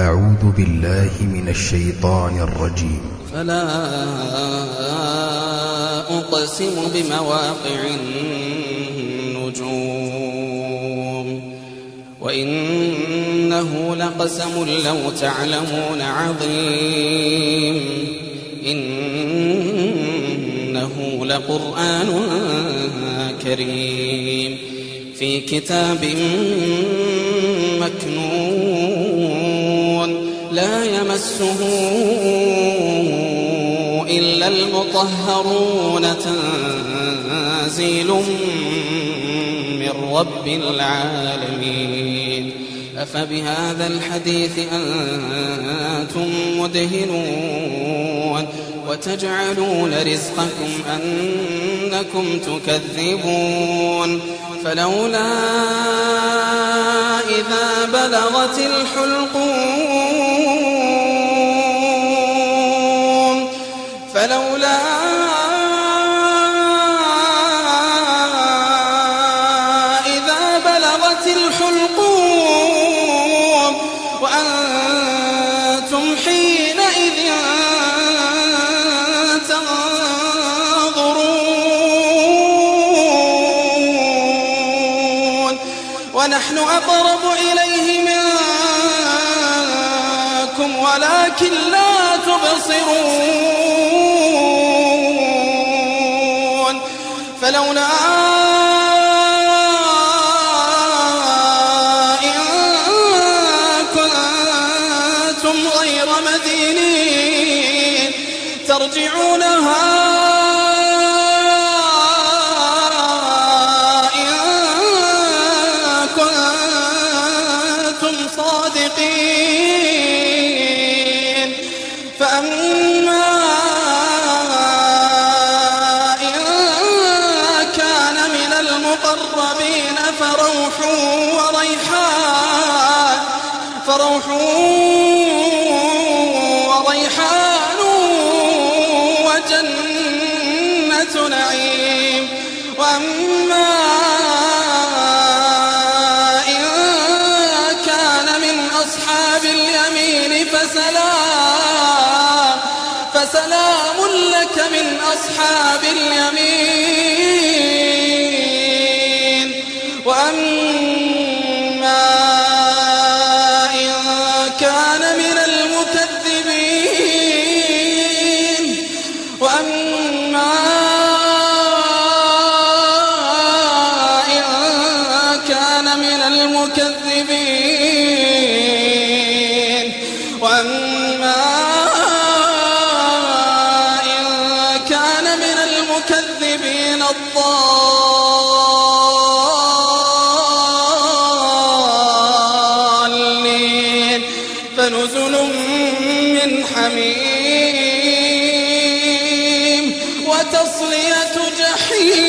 أعوذ بالله من الشيطان الرجيم. فلا أقسم بمواقع النجوم. وإنه لقسم لو تعلمون عظيم. إنه لقرآن كريم. في كتاب يمسه إلا المطهرون تنزيل من رب العالمين. أفبهذا الحديث أنتم مدهنون وتجعلون رزقكم أنكم تكذبون. فلولا إذا بلغت الحلقوم ونحن أقرب إليه منكم ولكن لا تبصرون. فلولا إن كنتم غير مدينين ترجعونها فأما إن كان من المقربين فروح وريحان فروح وريحان وجنة نعيم. وأما فسلام لك من أصحاب اليمين. وأما إن كان من المكذبين. وأما إن كان من المكذبين. المكذبين الضالين فنزل من حميم وتصلية جحيم.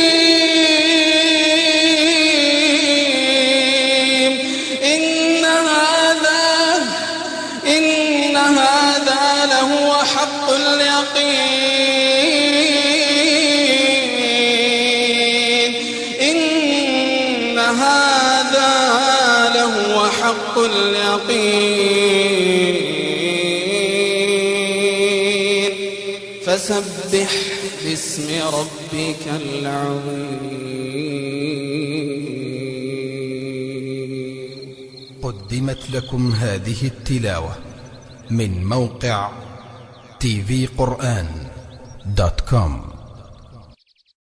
إن هذا إن هذا لهو حق اليقين. لهو حق اليقين. فسبح باسم ربك العظيم. قدمت لكم هذه التلاوة من موقع TV قرآن dot com